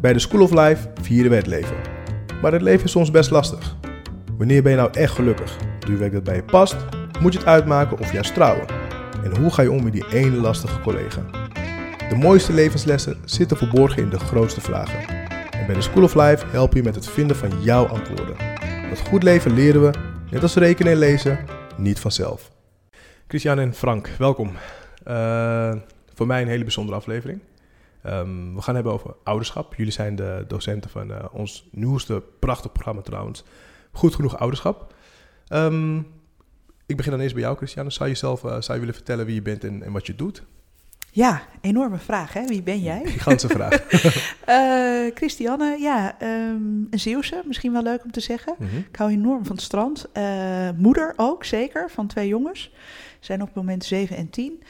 Bij de School of Life vieren we het leven. Maar het leven is soms best lastig. Wanneer ben je nou echt gelukkig? Doe je werk dat bij je past? Moet je het uitmaken of juist trouwen? En hoe ga je om met die ene lastige collega? De mooiste levenslessen zitten verborgen in de grootste vragen. En bij de School of Life helpen je met het vinden van jouw antwoorden. Want goed leven leren we, net als rekenen en lezen, niet vanzelf. Christian en Frank, welkom. Uh, voor mij een hele bijzondere aflevering. Um, we gaan hebben over ouderschap. Jullie zijn de docenten van uh, ons nieuwste prachtig programma trouwens. Goed genoeg ouderschap. Um, ik begin dan eerst bij jou, Christiane. Zou je zelf uh, zou je willen vertellen wie je bent en, en wat je doet? Ja, enorme vraag, hè? Wie ben jij? Gigantische vraag. uh, Christiane, ja, um, een Zeeuwse, misschien wel leuk om te zeggen. Mm -hmm. Ik hou enorm van het strand. Moeder ook, zeker, van twee jongens. Zijn op het moment 7 en 10.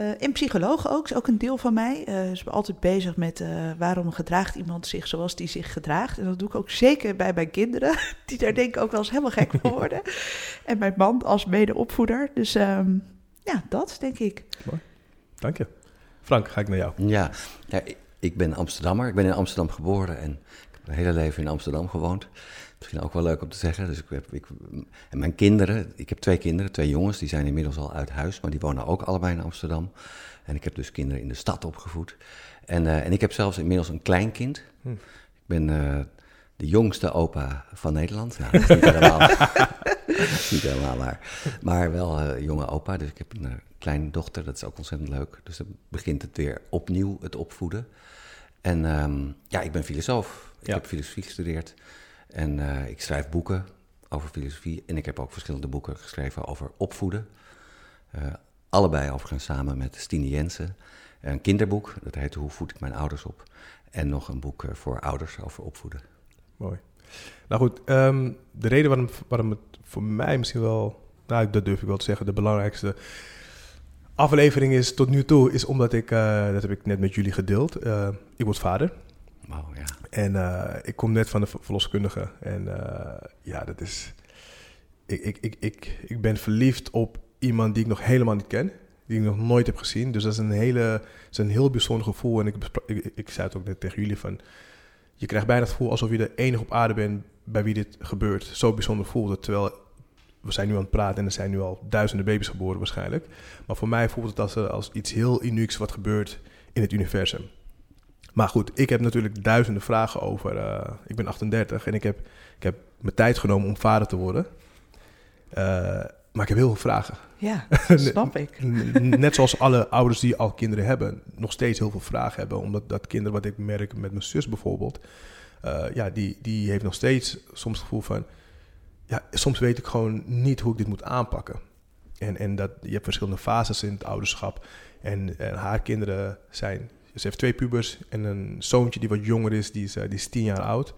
Uh, en psycholoog ook, is ook een deel van mij. Uh, dus ik ben altijd bezig met uh, waarom gedraagt iemand zich zoals die zich gedraagt. En dat doe ik ook zeker bij mijn kinderen, die daar denk ik ook wel eens helemaal gek van worden. en mijn man als medeopvoeder. Dus um, ja, dat denk ik. Mooi, dank je. Frank, ga ik naar jou. Ja, ja, ik ben Amsterdammer. Ik ben in Amsterdam geboren en mijn hele leven in Amsterdam gewoond. Misschien ook wel leuk om te zeggen. Dus ik heb, ik, en mijn kinderen, ik heb twee kinderen, twee jongens, die zijn inmiddels al uit huis, maar die wonen ook allebei in Amsterdam. En ik heb dus kinderen in de stad opgevoed. En, uh, en ik heb zelfs inmiddels een kleinkind. Hm. Ik ben uh, de jongste opa van Nederland. Nou, dat is niet helemaal, niet helemaal waar. Maar wel uh, jonge opa. Dus ik heb een kleine dochter, dat is ook ontzettend leuk. Dus dan begint het weer opnieuw, het opvoeden. En um, ja, ik ben filosoof. Ik heb filosofie gestudeerd. En uh, ik schrijf boeken over filosofie. En ik heb ook verschillende boeken geschreven over opvoeden. Uh, allebei overigens samen met Stine Jensen. Een kinderboek, dat heet Hoe voed ik mijn ouders op? En nog een boek uh, voor ouders over opvoeden. Mooi. Nou goed, um, de reden waarom, waarom het voor mij misschien wel, nou dat durf ik wel te zeggen, de belangrijkste aflevering is tot nu toe, is omdat ik, uh, dat heb ik net met jullie gedeeld, uh, ik word vader. Ja. En uh, ik kom net van de verloskundige. En uh, ja, dat is. Ik, ik, ik, ik, ik ben verliefd op iemand die ik nog helemaal niet ken. Die ik nog nooit heb gezien. Dus dat is een, hele, is een heel bijzonder gevoel. En ik, ik, zei het ook net tegen jullie van. Je krijgt bijna het gevoel alsof je de enige op aarde bent bij wie dit gebeurt. Zo bijzonder voelt het. Terwijl we zijn nu aan het praten en er zijn nu al duizenden baby's geboren waarschijnlijk. Maar voor mij voelt het als, als iets heel unieks wat gebeurt in het universum. Maar goed, ik heb natuurlijk duizenden vragen over. Uh, ik ben 38 en ik heb, ik heb mijn tijd genomen om vader te worden. Uh, maar ik heb heel veel vragen. Ja, snap ik. Net zoals alle ouders die al kinderen hebben, nog steeds heel veel vragen hebben. Omdat dat kinderen, wat ik merk met mijn zus bijvoorbeeld, uh, ja, die, die heeft nog steeds soms het gevoel van, ja, soms weet ik gewoon niet hoe ik dit moet aanpakken. En, en dat, je hebt verschillende fases in het ouderschap. En, en haar kinderen zijn ze heeft twee pubers en een zoontje die wat jonger is, die is, uh, die is tien jaar oud.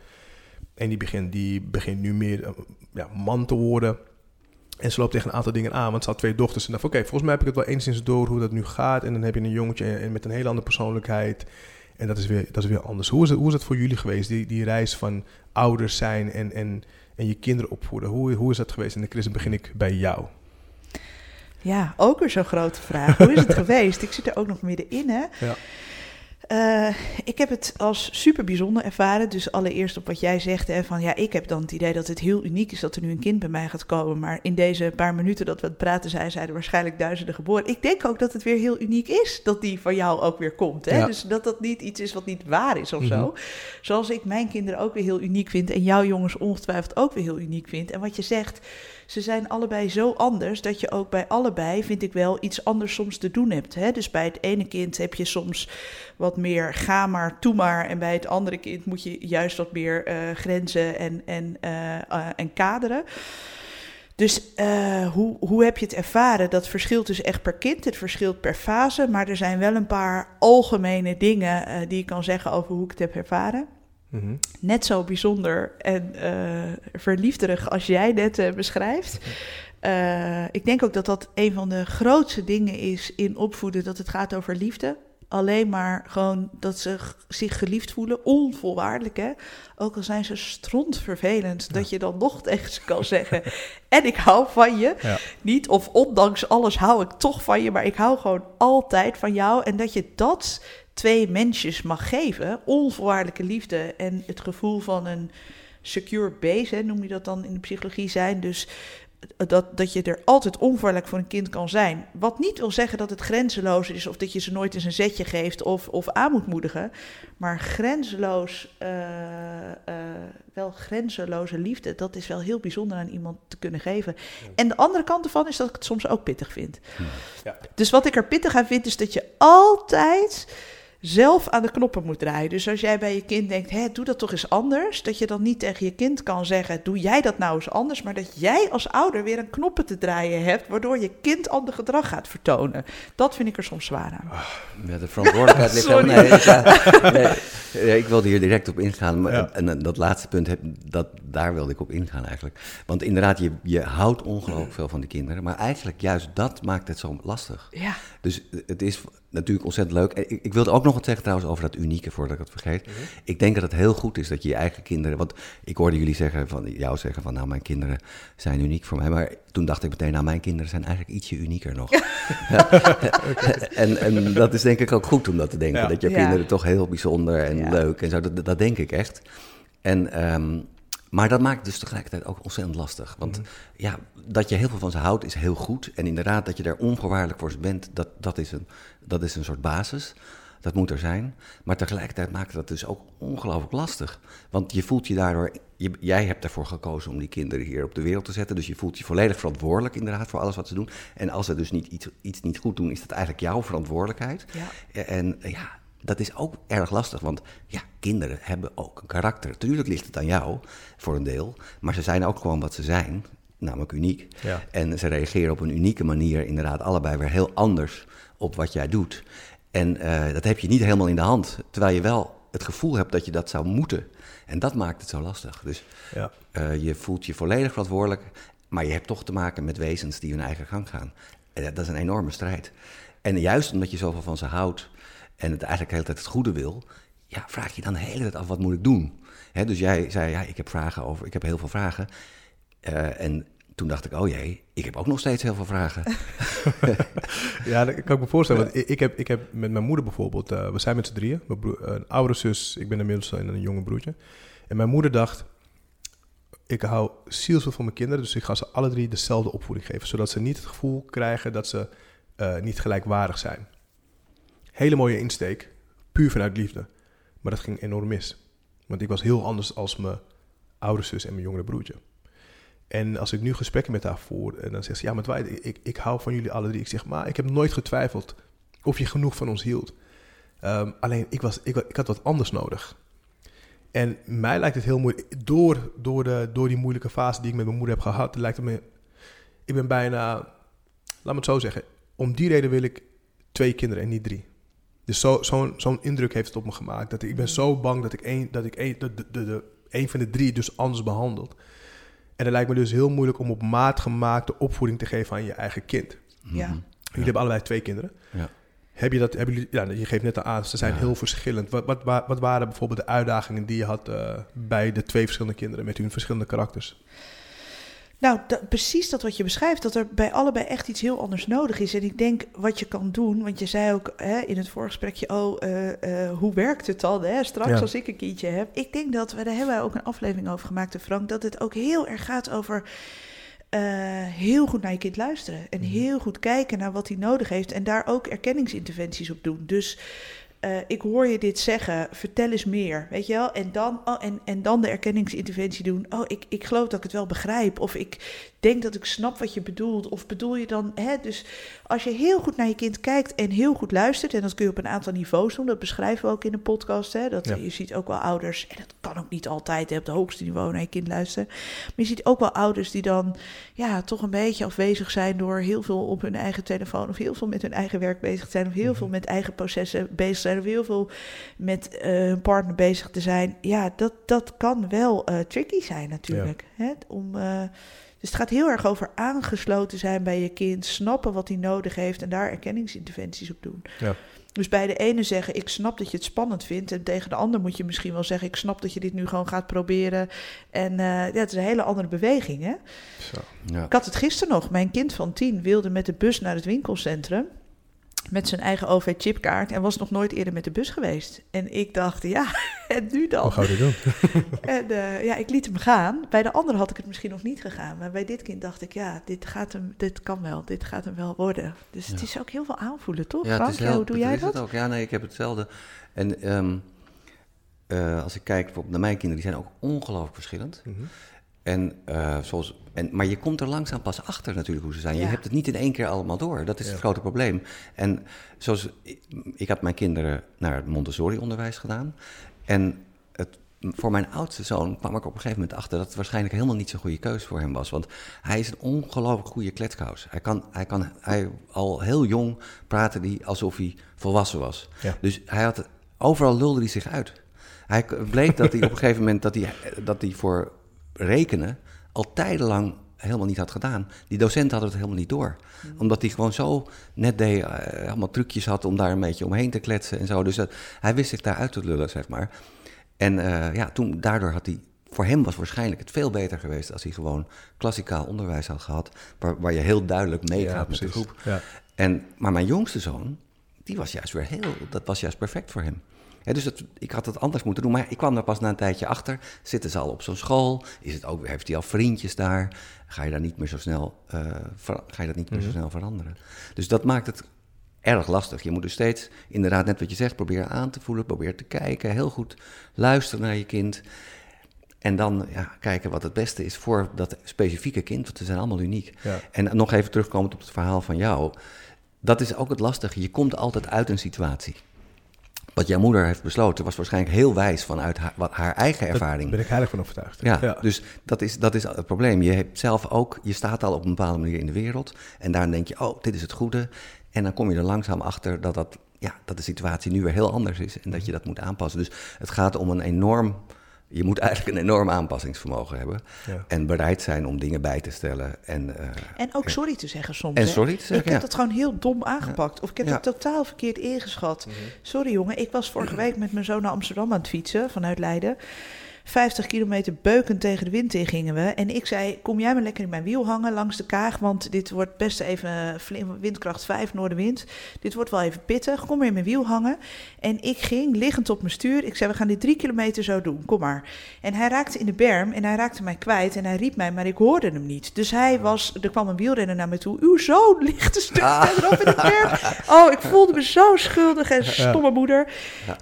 En die begint, die begint nu meer uh, ja, man te worden. En ze loopt tegen een aantal dingen aan, want ze had twee dochters. En dacht oké, okay, volgens mij heb ik het wel enigszins door hoe dat nu gaat. En dan heb je een jongetje en, met een hele andere persoonlijkheid. En dat is weer, dat is weer anders. Hoe is, het, hoe is het voor jullie geweest, die, die reis van ouders zijn en, en, en je kinderen opvoeden? Hoe, hoe is dat geweest? En Chris, begin ik bij jou. Ja, ook weer zo'n grote vraag. Hoe is het geweest? Ik zit er ook nog middenin, hè? Ja. Uh, ik heb het als super bijzonder ervaren. Dus allereerst op wat jij zegt, hè, van ja, ik heb dan het idee dat het heel uniek is dat er nu een kind bij mij gaat komen. Maar in deze paar minuten dat we het praten zijn, zijn er waarschijnlijk duizenden geboren. Ik denk ook dat het weer heel uniek is dat die van jou ook weer komt. Hè? Ja. Dus dat dat niet iets is wat niet waar is of Mhm. zo. Zoals ik mijn kinderen ook weer heel uniek vind en jouw jongens ongetwijfeld ook weer heel uniek vind. En wat je zegt, ze zijn allebei zo anders dat je ook bij allebei, vind ik wel, iets anders soms te doen hebt. Hè? Dus bij het ene kind heb je soms wat meer ga maar, toe maar. En bij het andere kind moet je juist wat meer uh, grenzen en, en, uh, uh, en kaderen. Dus hoe, hoe heb je het ervaren? Dat verschilt dus echt per kind, het verschilt per fase. Maar er zijn wel een paar algemene dingen die ik kan zeggen over hoe ik het heb ervaren. Mm -hmm. Net zo bijzonder en verliefderig als jij net beschrijft. Uh, ik denk ook dat dat een van de grootste dingen is in opvoeden, dat het gaat over liefde. Alleen maar gewoon dat ze zich geliefd voelen, onvoorwaardelijk hè. Ook al zijn ze strontvervelend, ja. dat je dan nog tegen ze kan zeggen... en ik hou van je. Ja. Niet of ondanks alles hou ik toch van je, maar ik hou gewoon altijd van jou. En dat je dat twee mensjes mag geven, onvoorwaardelijke liefde en het gevoel van een secure base, hè, noem je dat dan in de psychologie zijn. Dus dat, dat je er altijd onvoorwaardelijk voor een kind kan zijn. Wat niet wil zeggen dat het grenzeloos is of dat je ze nooit eens een zetje geeft of, of aan moet moedigen. Maar grenzeloos, eh, eh, wel grenzeloze liefde, dat is wel heel bijzonder aan iemand te kunnen geven. En de andere kant ervan is dat ik het soms ook pittig vind. Ja. Dus wat ik er pittig aan vind, is dat je altijd zelf aan de knoppen moet draaien. Dus als jij bij je kind denkt, Hé, doe dat toch eens anders, dat je dan niet tegen je kind kan zeggen, doe jij dat nou eens anders, maar dat jij als ouder weer een knoppen te draaien hebt, waardoor je kind ander gedrag gaat vertonen. Dat vind ik er soms zwaar aan. Ja, de verantwoordelijkheid ligt er. Nee, nee, nee, ik wilde hier direct op ingaan, maar, en, dat laatste punt, heb, dat, daar wilde ik op ingaan eigenlijk. Want inderdaad, je, je houdt ongelooflijk veel van de kinderen, maar eigenlijk juist dat maakt het zo lastig. Ja. Dus het is natuurlijk ontzettend leuk. Ik, ik wilde ook nog wat zeggen trouwens over dat unieke, voordat ik het vergeet. Mhm. Ik denk dat het heel goed is dat je je eigen kinderen... Want ik hoorde jullie zeggen, van, jou zeggen van... nou, mijn kinderen zijn uniek voor mij. Maar toen dacht ik meteen, nou, mijn kinderen zijn eigenlijk ietsje unieker nog. en, en dat is denk ik ook goed om dat te denken. Dat je kinderen toch heel bijzonder en leuk en zo. Dat, dat denk ik echt. En... Um, maar dat maakt dus tegelijkertijd ook ontzettend lastig. Want mhm. ja, dat je heel veel van ze houdt is heel goed. En inderdaad, dat je daar onvoorwaardelijk voor ze bent, dat, dat, is een, dat is een soort basis. Dat moet er zijn. Maar tegelijkertijd maakt dat dus ook ongelooflijk lastig. Want je voelt je daardoor. Je, jij hebt ervoor gekozen om die kinderen hier op de wereld te zetten. Dus je voelt je volledig verantwoordelijk, inderdaad, voor alles wat ze doen. En als ze dus niet iets, iets niet goed doen, is dat eigenlijk jouw verantwoordelijkheid. Ja. En ja, dat is ook erg lastig, want ja, kinderen hebben ook een karakter. Tuurlijk ligt het aan jou, voor een deel, maar ze zijn ook gewoon wat ze zijn, namelijk uniek. Ja. En ze reageren op een unieke manier, inderdaad, allebei weer heel anders op wat jij doet. En uh, dat heb je niet helemaal in de hand, terwijl je wel het gevoel hebt dat je dat zou moeten. En dat maakt het zo lastig. Dus ja. uh, je voelt je volledig verantwoordelijk, maar je hebt toch te maken met wezens die hun eigen gang gaan. En dat is een enorme strijd. En juist omdat je zoveel van ze houdt, en het eigenlijk de hele tijd het goede wil, ja, vraag je dan de hele tijd af, wat moet ik doen? dus jij zei, ja, ik heb vragen over, ik heb heel veel vragen. Uh, en toen dacht ik, oh jee, ik heb ook nog steeds heel veel vragen. ja, dat kan ik me voorstellen. Want ik, heb, ik heb met mijn moeder bijvoorbeeld, uh, we zijn met z'n drieën, een oudere zus, ik ben inmiddels een, een jonge broertje. En mijn moeder dacht, ik hou zielsveel van mijn kinderen, dus ik ga ze alle drie dezelfde opvoeding geven. Zodat ze niet het gevoel krijgen dat ze uh, niet gelijkwaardig zijn. Hele mooie insteek, puur vanuit liefde. Maar dat ging enorm mis. Want ik was heel anders als mijn oudere zus en mijn jongere broertje. En als ik nu gesprekken met haar voer, en dan zegt ze: Ja, maar Dwight, ik, ik hou van jullie alle drie. Ik zeg: Maar ik heb nooit getwijfeld of je genoeg van ons hield. Um, alleen ik, was, ik, ik had wat anders nodig. En mij lijkt het heel moeilijk, door, door, de, door die moeilijke fase die ik met mijn moeder heb gehad, lijkt het me, ik ben bijna, laat me het zo zeggen, om die reden wil ik twee kinderen en niet drie. Dus zo'n zo zo'n indruk heeft het op me gemaakt. Dat ik, ben zo bang dat ik één, dat ik één, de, de, de, een van de drie dus anders behandeld. En het lijkt me dus heel moeilijk om op maat gemaakte opvoeding te geven aan je eigen kind. Ja. Jullie hebben allebei twee kinderen. Ja. Heb je dat, hebben jullie, ja, je geeft net al aan, ze zijn heel verschillend. Wat, wat, wat, waren bijvoorbeeld de uitdagingen die je had uh, bij de twee verschillende kinderen met hun verschillende karakters? Nou, precies dat wat je beschrijft, dat er bij allebei echt iets heel anders nodig is. En ik denk wat je kan doen, want je zei ook hè, in het voorgesprekje, oh, uh, uh, hoe werkt het dan? Hè? Straks als ik een kindje heb. Ik denk dat, we, daar hebben wij ook een aflevering over gemaakt, Frank, dat het ook heel erg gaat over uh, heel goed naar je kind luisteren. En mhm. heel goed kijken naar wat hij nodig heeft en daar ook erkenningsinterventies op doen. Dus uh, ik hoor je dit zeggen, vertel eens meer, weet je wel? En dan, oh, en, en dan de erkenningsinterventie doen. Oh, ik, ik geloof dat ik het wel begrijp. Of ik denk dat ik snap wat je bedoelt. Of bedoel je dan, hè? Dus als je heel goed naar je kind kijkt en heel goed luistert, en dat kun je op een aantal niveaus doen, dat beschrijven we ook in de podcast. Hè? Dat, Je ziet ook wel ouders, en dat kan ook niet altijd hè, op het hoogste niveau naar je kind luisteren. Maar je ziet ook wel ouders die dan ja, toch een beetje afwezig zijn door heel veel op hun eigen telefoon, of heel veel met hun eigen werk bezig te zijn, of heel veel mhm. met eigen processen bezig zijn, of heel veel met uh, hun partner bezig te zijn. Ja, dat, dat kan wel uh, tricky zijn natuurlijk. Hè? Om. Uh, dus het gaat heel erg over aangesloten zijn bij je kind, snappen wat hij nodig heeft en daar erkenningsinterventies op doen. Ja. Dus bij de ene zeggen, ik snap dat je het spannend vindt. En tegen de ander moet je misschien wel zeggen, ik snap dat je dit nu gewoon gaat proberen. En uh, ja, het is een hele andere beweging. Hè? Zo, ja. Ik had het gisteren nog. Mijn kind van tien wilde met de bus naar het winkelcentrum. Met zijn eigen OV-chipkaart en was nog nooit eerder met de bus geweest. En ik dacht, ja, en nu dan? Hoe dit doen? En eh, ja, ik liet hem gaan. Bij de andere had ik het misschien nog niet gegaan. Maar bij dit kind dacht ik, ja, dit, gaat hem, dit kan wel. Dit gaat hem wel worden. Dus het is ook heel veel aanvoelen, toch? Ja, Frank? het heel, hoe doe het jij is dat? Het ook. Ja, nee, ik heb hetzelfde. En ehm, eh, als ik kijk bijvoorbeeld naar mijn kinderen, die zijn ook ongelooflijk verschillend. Mhm. En, eh, zoals, en, maar je komt er langzaam pas achter natuurlijk hoe ze zijn. Je hebt het niet in één keer allemaal door. Dat is Ja. het grote probleem. En zoals, ik, ik had mijn kinderen naar het Montessori-onderwijs gedaan. En het, voor mijn oudste zoon kwam ik op een gegeven moment achter dat het waarschijnlijk helemaal niet zo'n goede keus voor hem was. Want hij is een ongelooflijk goede kletskous. Hij kan, hij kan hij, al heel jong praten die alsof hij volwassen was. Ja. Dus hij had, overal lulde hij zich uit. Hij bleek dat hij op een gegeven moment dat hij, dat hij voor rekenen al tijdenlang helemaal niet had gedaan. Die docenten hadden het helemaal niet door. Omdat hij gewoon zo net deed, eh, allemaal trucjes had om daar een beetje omheen te kletsen en zo. Dus dat, hij wist zich daaruit te lullen, zeg maar. En eh, ja, toen, daardoor had hij... Voor hem was waarschijnlijk het veel beter geweest als hij gewoon klassikaal onderwijs had gehad. Waar, waar je heel duidelijk meegaat met de precies. groep. Ja. En, maar mijn jongste zoon, die was juist weer heel, dat was juist perfect voor hem. Dus het, ik had het anders moeten doen, maar ik kwam daar pas na een tijdje achter. Zitten ze al op zo'n school? Is het ook, heeft hij al vriendjes daar? Ga je, daar niet meer zo snel, eh, ver- ga je dat niet meer zo snel veranderen? Dus dat maakt het erg lastig. Je moet dus steeds, inderdaad, net wat je zegt, proberen aan te voelen, proberen te kijken, heel goed luisteren naar je kind. En dan ja, kijken wat het beste is voor dat specifieke kind, want ze zijn allemaal uniek. Ja. En nog even terugkomend op het verhaal van jou. Dat is ook het lastige. Je komt altijd uit een situatie. Wat jouw moeder heeft besloten was waarschijnlijk heel wijs vanuit haar, wat, haar eigen Daar ervaring. ben ik heilig van overtuigd. Ja, dus dat is, dat is het probleem. Je hebt zelf ook, je staat al op een bepaalde manier in de wereld. En daar denk je, oh, dit is het goede. En dan kom je er langzaam achter dat, dat, ja, dat de situatie nu weer heel anders is. En dat je dat moet aanpassen. Dus het gaat om een enorm, je moet eigenlijk een enorm aanpassingsvermogen hebben. Ja. En bereid zijn om dingen bij te stellen. En, eh, En ook sorry te zeggen soms. En hè. sorry te zeggen, Ik heb ja. dat gewoon heel dom aangepakt. Of ik heb Ja. het totaal verkeerd ingeschat. Sorry jongen, ik was vorige week met mijn zoon naar Amsterdam aan het fietsen vanuit Leiden. 50 kilometer beukend tegen de wind in gingen we. En ik zei, kom jij maar lekker in mijn wiel hangen langs de kaag. Want dit wordt best even windkracht 5 noordenwind. Dit wordt wel even pittig. Kom maar in mijn wiel hangen. En ik ging liggend op mijn stuur. Ik zei, we gaan dit drie kilometer zo doen. Kom maar. En hij raakte in de berm en hij raakte mij kwijt. En hij riep mij, maar ik hoorde hem niet. Dus hij was, er kwam een wielrenner naar me toe. Uw zoon ligt een stuk verderop in de berm. Oh, ik voelde me zo schuldig en stomme moeder.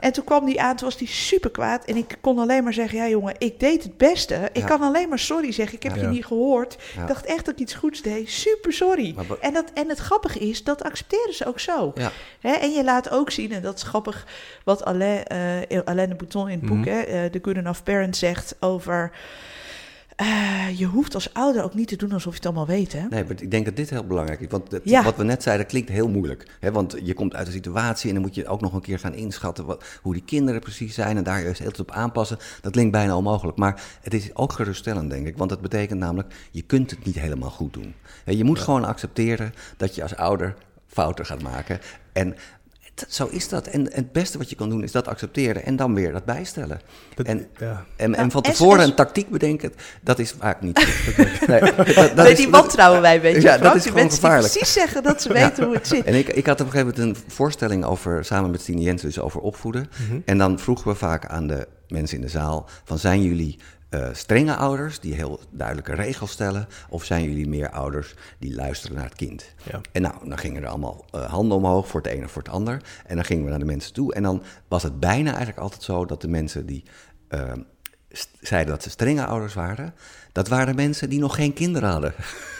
En toen kwam hij aan, toen was hij super kwaad. En ik kon alleen maar zeggen, ja jongen, ik deed het beste. Ik kan alleen maar sorry zeggen. Ik heb Ja. je niet gehoord. Ik dacht echt dat ik iets goeds deed. Super sorry. En, dat, en het grappige is, dat accepteren ze ook zo. Hè, en je laat ook zien, en dat is grappig, wat Alain, Alain de Bouton in het boek, Mhm. hè, eh, The Good Enough Parent, zegt over... eh, je hoeft als ouder ook niet te doen alsof je het allemaal weet, hè? Nee, maar ik denk dat dit heel belangrijk is. Want Ja. wat we net zeiden klinkt heel moeilijk. Hè? Want je komt uit een situatie en dan moet je ook nog een keer gaan inschatten wat, hoe die kinderen precies zijn en daar juist heel op aanpassen. Dat klinkt bijna onmogelijk. Maar het is ook geruststellend, denk ik. Want het betekent namelijk, je kunt het niet helemaal goed doen. Je moet gewoon accepteren dat je als ouder fouten gaat maken. En zo is dat. En het beste wat je kan doen is dat accepteren en dan weer dat bijstellen. Dat- en, ja. en, en Nou, van en- tevoren en- een tactiek bedenken, dat is vaak niet goed. Nee, dat, dat is- die wantrouwen wij, weet je. Ja, dat is die gewoon mensen die gevaarlijk. precies zeggen dat ze weten hoe het zit. En ik, ik had op een gegeven moment een voorstelling over, samen met Stine Jensen, dus over opvoeden. En dan vroegen we vaak aan de mensen in de zaal: van zijn jullie eh, strenge ouders die heel duidelijke regels stellen, of zijn jullie meer ouders die luisteren naar het kind? Ja. En nou, dan gingen er allemaal eh, handen omhoog voor het een of voor het ander. En dan gingen we naar de mensen toe. En dan was het bijna eigenlijk altijd zo dat de mensen die eh, st- zeiden dat ze strenge ouders waren, dat waren mensen die nog geen kinderen hadden.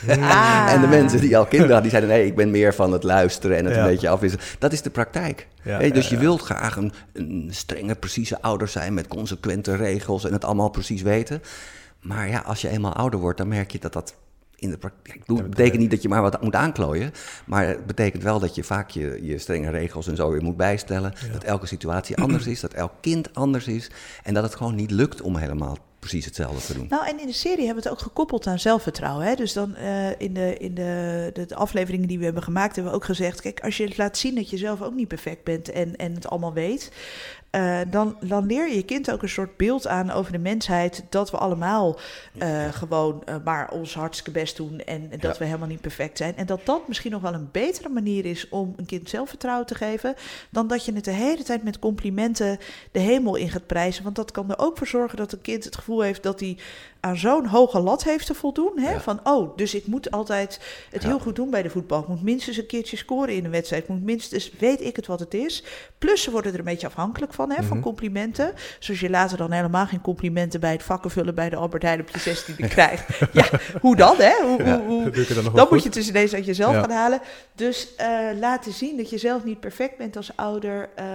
Ah. En de mensen die al kinderen hadden, die zeiden: nee, ik ben meer van het luisteren en het Ja. een beetje afwisselen. Dat is de praktijk. Ja, dus je wilt graag een, een strenge, precieze ouder zijn met consequente regels en het allemaal precies weten. Maar ja, als je eenmaal ouder wordt, dan merk je dat dat in de praktijk. Het betekent niet dat je maar wat moet aanklooien. Maar het betekent wel dat je vaak je, je strenge regels en zo weer moet bijstellen. Dat elke situatie anders is, dat elk kind anders is. En dat het gewoon niet lukt om helemaal precies hetzelfde te doen. Nou, en in de serie hebben we het ook gekoppeld aan zelfvertrouwen. Hè? Dus dan eh, in, de, in de, de, afleveringen die we hebben gemaakt, hebben we ook gezegd: kijk, als je laat zien dat je zelf ook niet perfect bent en, en het allemaal weet, eh, dan, dan leer je je kind ook een soort beeld aan over de mensheid. Dat we allemaal eh, gewoon eh, maar ons hartstikke best doen. En dat Ja. we helemaal niet perfect zijn. En dat dat misschien nog wel een betere manier is om een kind zelfvertrouwen te geven. Dan dat je het de hele tijd met complimenten de hemel in gaat prijzen. Want dat kan er ook voor zorgen dat een kind het gevoel heeft dat hij aan zo'n hoge lat heeft te voldoen. Hè? Ja. Van, oh, dus ik moet altijd het Ja. heel goed doen bij de voetbal. Ik moet minstens een keertje scoren in een wedstrijd. Ik moet minstens, weet ik het wat het is. Plus ze worden er een beetje afhankelijk van, hè, van Mhm. complimenten. Zoals je later dan helemaal geen complimenten bij het vakkenvullen bij de Albert Heijn op je 16e krijgt. Ja, hoe dan, hè? Hoe, hoe, dan moet goed. je het dus ineens uit jezelf gaan halen. Dus eh, laten zien dat je zelf niet perfect bent als ouder... eh,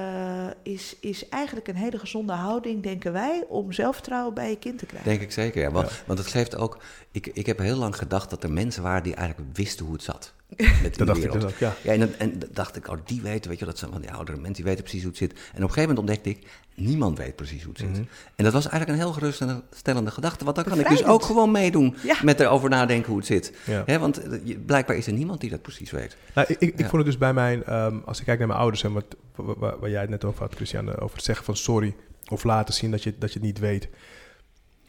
is, is eigenlijk een hele gezonde houding, denken wij... om zelfvertrouwen bij je kind te krijgen. Denk ik zeker, ja. Want, het geeft ook... Ik, ik heb heel lang gedacht dat er mensen waren die eigenlijk wisten hoe het zat. Met Dat dacht ik wereld. dus ook, ja. Ja, en, dan- en dacht ik, oh, die weten, weet je, dat zijn van die oudere mensen, die weten precies hoe het zit. En op een gegeven moment ontdekte ik, niemand weet precies hoe het zit. Mhm. En dat was eigenlijk een heel geruststellende gedachte, want dan kan ik dus ook gewoon meedoen Ja. met erover nadenken hoe het zit. Ja. Hè, want eh, blijkbaar is er niemand die dat precies weet. Nou, ik, ik, ik vond het dus bij mijn, ehm, als ik kijk naar mijn ouders en wat, wa- wa- waar, jij het net over had, Christiane, over het zeggen van sorry of laten zien dat je, dat je het niet weet.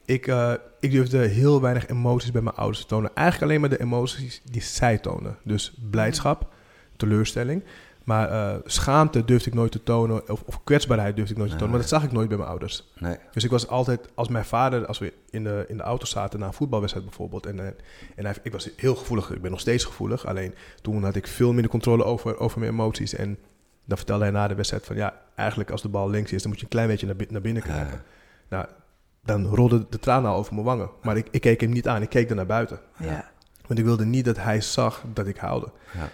Ik, eh, ik durfde heel weinig emoties bij mijn ouders te tonen. Eigenlijk alleen maar de emoties die zij tonen. Dus blijdschap, teleurstelling. Maar eh, schaamte durfde ik nooit te tonen, of, of kwetsbaarheid durfde ik nooit te tonen. Maar dat zag ik nooit bij mijn ouders. Nee. Dus ik was altijd, als mijn vader, als we in de, in de auto zaten na een voetbalwedstrijd bijvoorbeeld. En, eh, en hij, ik was heel gevoelig, ik ben nog steeds gevoelig. Alleen toen had ik veel minder controle over, over mijn emoties. En dan vertelde hij na de wedstrijd van ja, eigenlijk als de bal links is, dan moet je een klein beetje naar, naar binnen. Ja. Nou, dan rolde de tranen al over mijn wangen. Maar ik, ik keek hem niet aan, ik keek er naar buiten. Ja. Want ik wilde niet dat hij zag dat ik huilde. Ja.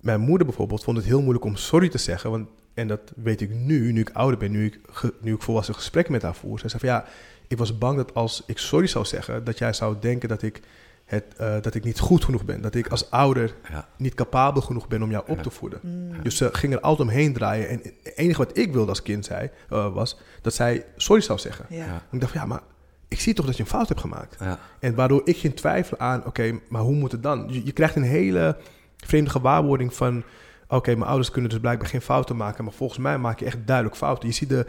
Mijn moeder bijvoorbeeld vond het heel moeilijk om sorry te zeggen. Want, en dat weet ik nu, nu ik ouder ben, nu ik, ge- nu ik volwassen gesprek met haar voer. Zij zei van ja, ik was bang dat als ik sorry zou zeggen, dat jij zou denken dat ik, het, eh, dat ik niet goed genoeg ben. Dat ik als ouder Ja. niet capabel genoeg ben om jou op Ja. te voeden. Mm. Dus ze ging er altijd omheen draaien. En het enige wat ik wilde als kind zei, eh, was dat zij sorry zou zeggen. Ik dacht van ja, maar ik zie toch dat je een fout hebt gemaakt. Ja. En waardoor ik ging twijfelen aan, oké, maar hoe moet het dan? Je, je krijgt een hele vreemde gewaarwording van, oké, mijn ouders kunnen dus blijkbaar geen fouten maken, maar volgens mij maak je echt duidelijk fouten. Je ziet de,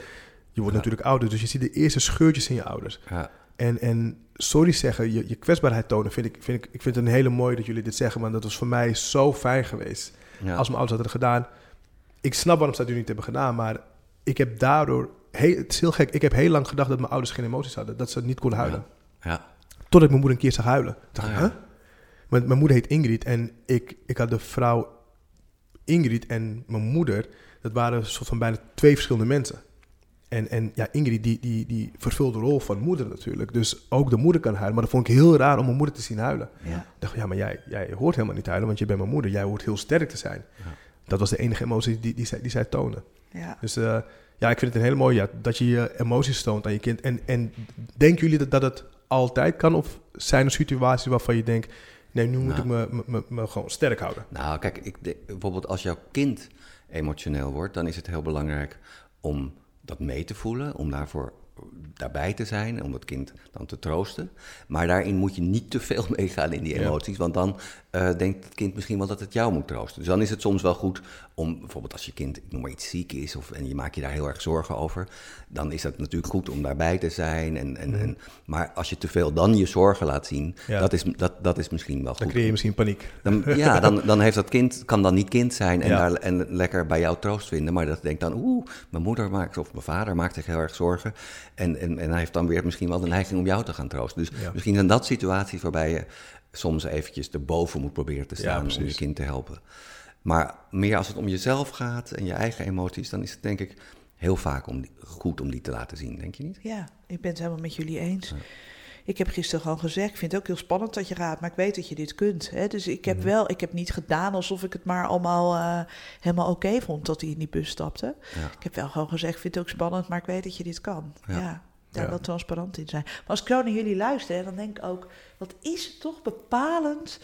je wordt Ja. natuurlijk ouder, dus je ziet de eerste scheurtjes in je ouders. Ja. En, en sorry zeggen, je, je kwetsbaarheid tonen, vind ik, vind ik, ik vind het een hele mooi dat jullie dit zeggen, maar dat was voor mij zo fijn geweest. Ja. Als mijn ouders hadden gedaan, ik snap waarom ze dat nu niet hebben gedaan, maar ik heb daardoor, heel, het is heel gek, ik heb heel lang gedacht dat mijn ouders geen emoties hadden, dat ze niet konden huilen. Ja. Totdat ik mijn moeder een keer zag huilen. Dacht Ah, ik, ja. huh? Want mijn moeder heet Ingrid en ik, ik had de vrouw Ingrid en mijn moeder, dat waren soort van bijna twee verschillende mensen. En, en ja, Ingrid die, die, die vervult de rol van moeder natuurlijk. Dus ook de moeder kan huilen. Maar dat vond ik heel raar om mijn moeder te zien huilen. Ja. Ik dacht, ja, maar jij, jij hoort helemaal niet huilen, want je bent mijn moeder. Jij hoort heel sterk te zijn. Ja. Dat was de enige emotie die, die, zij, die zij toonde. Ja. Dus eh, ja, ik vind het een hele mooie, ja, dat je je emoties toont aan je kind. En, en denken jullie dat, dat het altijd kan? Of zijn er situaties waarvan je denkt, nee, nu moet Nou. ik me, me, me, me gewoon sterk houden? Nou, kijk, ik, de- bijvoorbeeld als jouw kind emotioneel wordt, dan is het heel belangrijk om dat mee te voelen, om daarvoor daarbij te zijn en om dat kind dan te troosten. Maar daarin moet je niet te veel meegaan in die Ja. emoties, want dan eh, denkt het kind misschien wel dat het jou moet troosten. Dus dan is het soms wel goed om, bijvoorbeeld als je kind, ik noem maar iets, ziek is of, en je maakt je daar heel erg zorgen over, dan is dat natuurlijk goed om daarbij te zijn. En, en, en, maar als je te veel dan je zorgen laat zien, Mhm. Ja. dat, is, dat, dat is misschien wel goed. Dan creëer je misschien paniek. Dan, ja, dan, dan heeft dat kind, kan dan niet kind zijn en, Ja. daar, en lekker bij jou troost vinden. Maar dat denkt dan, oeh, mijn moeder maakt, of mijn vader maakt zich heel erg zorgen. En, en, en hij heeft dan weer misschien wel de neiging om jou te gaan troosten. Dus Ja. misschien zijn dat situaties waarbij je soms eventjes erboven moet proberen te staan om je kind te helpen. Maar meer als het om jezelf gaat en je eigen emoties, dan is het denk ik heel vaak om die- goed om die te laten zien, denk je niet? Ja, ik ben het helemaal met jullie eens. Ik heb gisteren gewoon gezegd, ik vind het ook heel spannend dat je gaat, maar ik weet dat je dit kunt. Hè? Dus ik heb Mhm. wel, ik heb niet gedaan alsof ik het maar allemaal eh, helemaal oké vond dat hij in die bus stapte. Ja. Ik heb wel gewoon gezegd, ik vind het ook spannend, maar ik weet dat je dit kan. Ja. Ja, daar wel transparant in zijn. Maar als ik zo naar jullie luister, dan denk ik ook, wat is het toch bepalend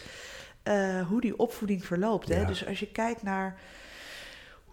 eh, hoe die opvoeding verloopt. Hè? Dus als je kijkt naar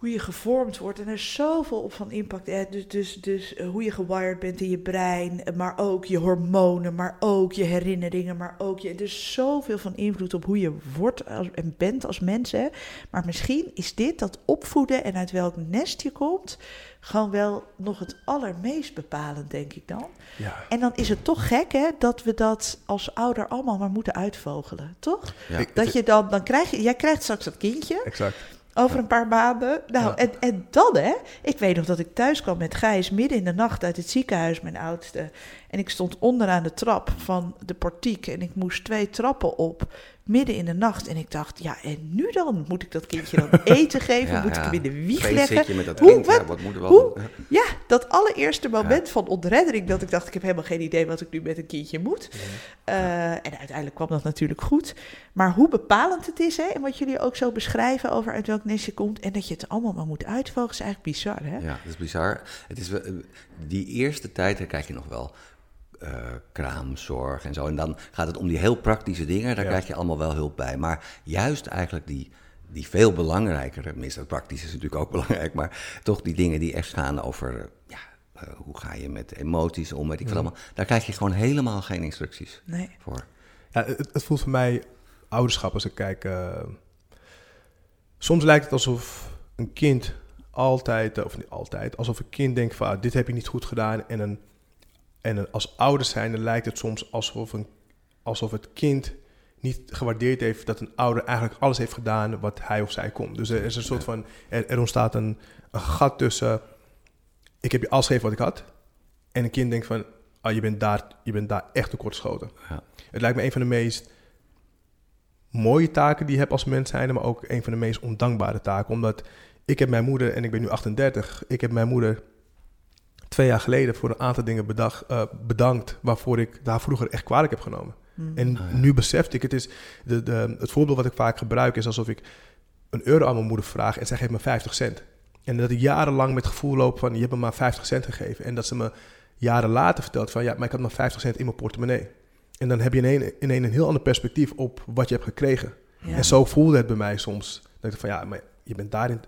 hoe je gevormd wordt. En er is zoveel op van impact. Eh, dus dus, dus uh, hoe je gewired bent in je brein, maar ook je hormonen, maar ook je herinneringen, maar ook je. Er is zoveel van invloed op hoe je wordt als, en bent als mens. Hè. Maar misschien is dit dat opvoeden en uit welk nest je komt, gewoon wel nog het allermeest bepalend, denk ik dan. Ja. En dan is het toch gek, hè, dat we dat als ouder allemaal maar moeten uitvogelen, toch? Ja. Dat je dan, dan krijg je, jij krijgt straks dat kindje Exact. over een paar maanden. Nou, Ja. en, en dan hè, ik weet nog dat ik thuis kwam met Gijs midden in de nacht uit het ziekenhuis, mijn oudste. En ik stond onderaan de trap van de portiek en ik moest twee trappen op, midden in de nacht. En ik dacht, ja, en nu dan? Moet ik dat kindje dan eten geven? Ja, Moet ik hem in de wieg leggen? met dat Hoe- kind, ja, wat- wat moet wel hoe-? Ja, dat allereerste moment van ontreddering dat ik dacht, ik heb helemaal geen idee wat ik nu met een kindje moet. Eh, en uiteindelijk kwam dat natuurlijk goed. Maar hoe bepalend het is, hè, en wat jullie ook zo beschrijven over uit welk nest je komt, en dat je het allemaal maar moet uitvogelen, is eigenlijk bizar, hè? Ja, dat is bizar. Het is, eh, die eerste tijd, daar krijg je nog wel eh, kraamzorg en zo. En dan gaat het om die heel praktische dingen, daar Ja. krijg je allemaal wel hulp bij. Maar juist eigenlijk die, die veel belangrijkere, tenminste het praktische is natuurlijk ook belangrijk, maar toch die dingen die echt gaan over, ja, eh, hoe ga je met emoties om, weet ik veel allemaal. Daar krijg je gewoon helemaal geen instructies Nee. voor. Ja, het, het voelt voor mij ouderschap als ik kijk. eh, soms lijkt het alsof een kind altijd, of niet altijd, alsof een kind denkt van ah, dit heb je niet goed gedaan. En, een, en als ouders zijn, dan lijkt het soms alsof, een, alsof het kind niet gewaardeerd heeft dat een ouder eigenlijk alles heeft gedaan wat hij of zij kon. Dus er is een soort van, er, er ontstaat een, een gat tussen, ik heb je alles gegeven wat ik had. En een kind denkt van, ah, je, bent daar, je bent daar echt tekortgeschoten. Ja. Het lijkt me een van de meest mooie taken die je hebt als mens zijn, maar ook een van de meest ondankbare taken. Omdat ik heb mijn moeder, en ik ben nu 38, ik heb mijn moeder twee jaar geleden voor een aantal dingen bedacht, eh, bedankt waarvoor ik daar vroeger echt kwalijk heb genomen. Mm. En Ah, ja. nu besefte ik, het is de, de, het voorbeeld wat ik vaak gebruik is alsof ik een euro aan mijn moeder vraag en zij geeft me 50 cent. En dat ik jarenlang met het gevoel loop van je hebt me maar 50 cent gegeven. En dat ze me jaren later vertelt van ja, maar ik had maar 50 cent in mijn portemonnee. En dan heb je ineens ineens een heel ander perspectief op wat je hebt gekregen. Ja. En zo voelde het bij mij soms. Dat ik van ja, maar je bent daarin,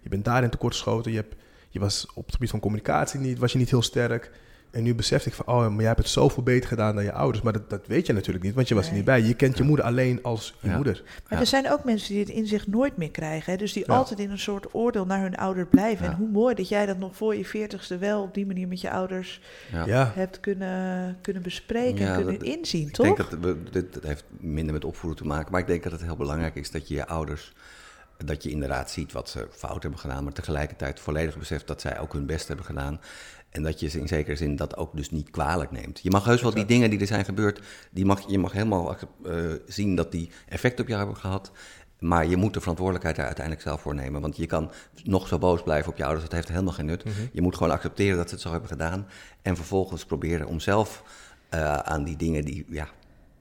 je bent daarin tekortgeschoten. Je, hebt, je was op het gebied van communicatie niet, was je niet heel sterk. En nu besef ik van, oh, maar jij hebt het zoveel beter gedaan dan je ouders. Maar dat, dat weet je natuurlijk niet, want je was er niet bij. Je kent je moeder alleen als je Ja. moeder. Maar Ja. er zijn ook mensen die het inzicht nooit meer krijgen. Hè? Dus die Ja. altijd in een soort oordeel naar hun ouder blijven. Ja. En hoe mooi dat jij dat nog voor je veertigste wel op die manier met je ouders hebt kunnen, kunnen bespreken Ja, en kunnen dat- inzien, Ik toch? denk dat we, dit, dit heeft minder met opvoeden te maken, maar ik denk dat het heel belangrijk is dat je je ouders, dat je inderdaad ziet wat ze fout hebben gedaan, maar tegelijkertijd volledig beseft dat zij ook hun best hebben gedaan. En dat je ze in zekere zin dat ook dus niet kwalijk neemt. Je mag heus wel die dingen die er zijn gebeurd, die mag, je mag helemaal eh, zien dat die effect op jou hebben gehad. Maar je moet de verantwoordelijkheid daar uiteindelijk zelf voor nemen. Want je kan nog zo boos blijven op je ouders, dat heeft helemaal geen nut. Je moet gewoon accepteren dat ze het zo hebben gedaan. En vervolgens proberen om zelf eh, aan die dingen die, ja,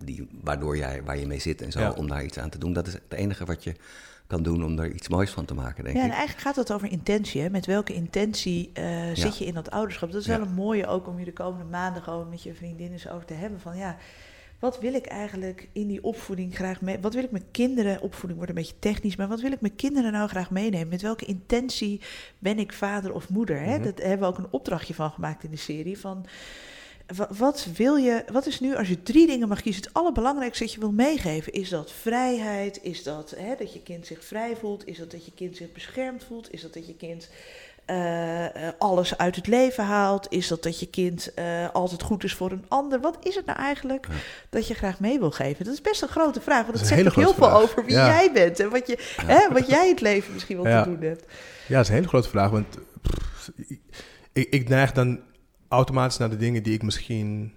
die, waardoor jij, waar je mee zit en zo, Ja. om daar iets aan te doen. Dat is het enige wat je kan doen om er iets moois van te maken, denk Ja, en ik. eigenlijk gaat het over intentie. Hè? Met welke intentie eh, zit je in dat ouderschap? Dat is wel Ja. een mooie ook om je de komende maanden gewoon met je vriendin eens over te hebben. Van ja, wat wil ik eigenlijk in die opvoeding graag mee? Wat wil ik mijn kinderen, opvoeding wordt een beetje technisch, maar wat wil ik mijn kinderen nou graag meenemen? Met welke intentie ben ik vader of moeder? Hè? Mhm. Dat hebben we ook een opdrachtje van gemaakt in de serie. Van wat wil je, wat is nu als je drie dingen mag kiezen, het allerbelangrijkste dat je wil meegeven? Is dat vrijheid? Is dat hè, dat je kind zich vrij voelt? Is dat dat je kind zich beschermd voelt? Is dat dat je kind eh, eh, alles uit het leven haalt? Is dat dat je kind eh, altijd goed is voor een ander? Wat is het nou eigenlijk Ja. dat je graag mee wil geven? Dat is best een grote vraag, want Dat zegt ook heel veel over wie Ja. jij bent en wat, je, hè, wat jij het leven misschien wel Ja. te doen hebt. ja, dat is een hele grote vraag. Want pff, ik, ik neig dan automatisch naar de dingen die ik misschien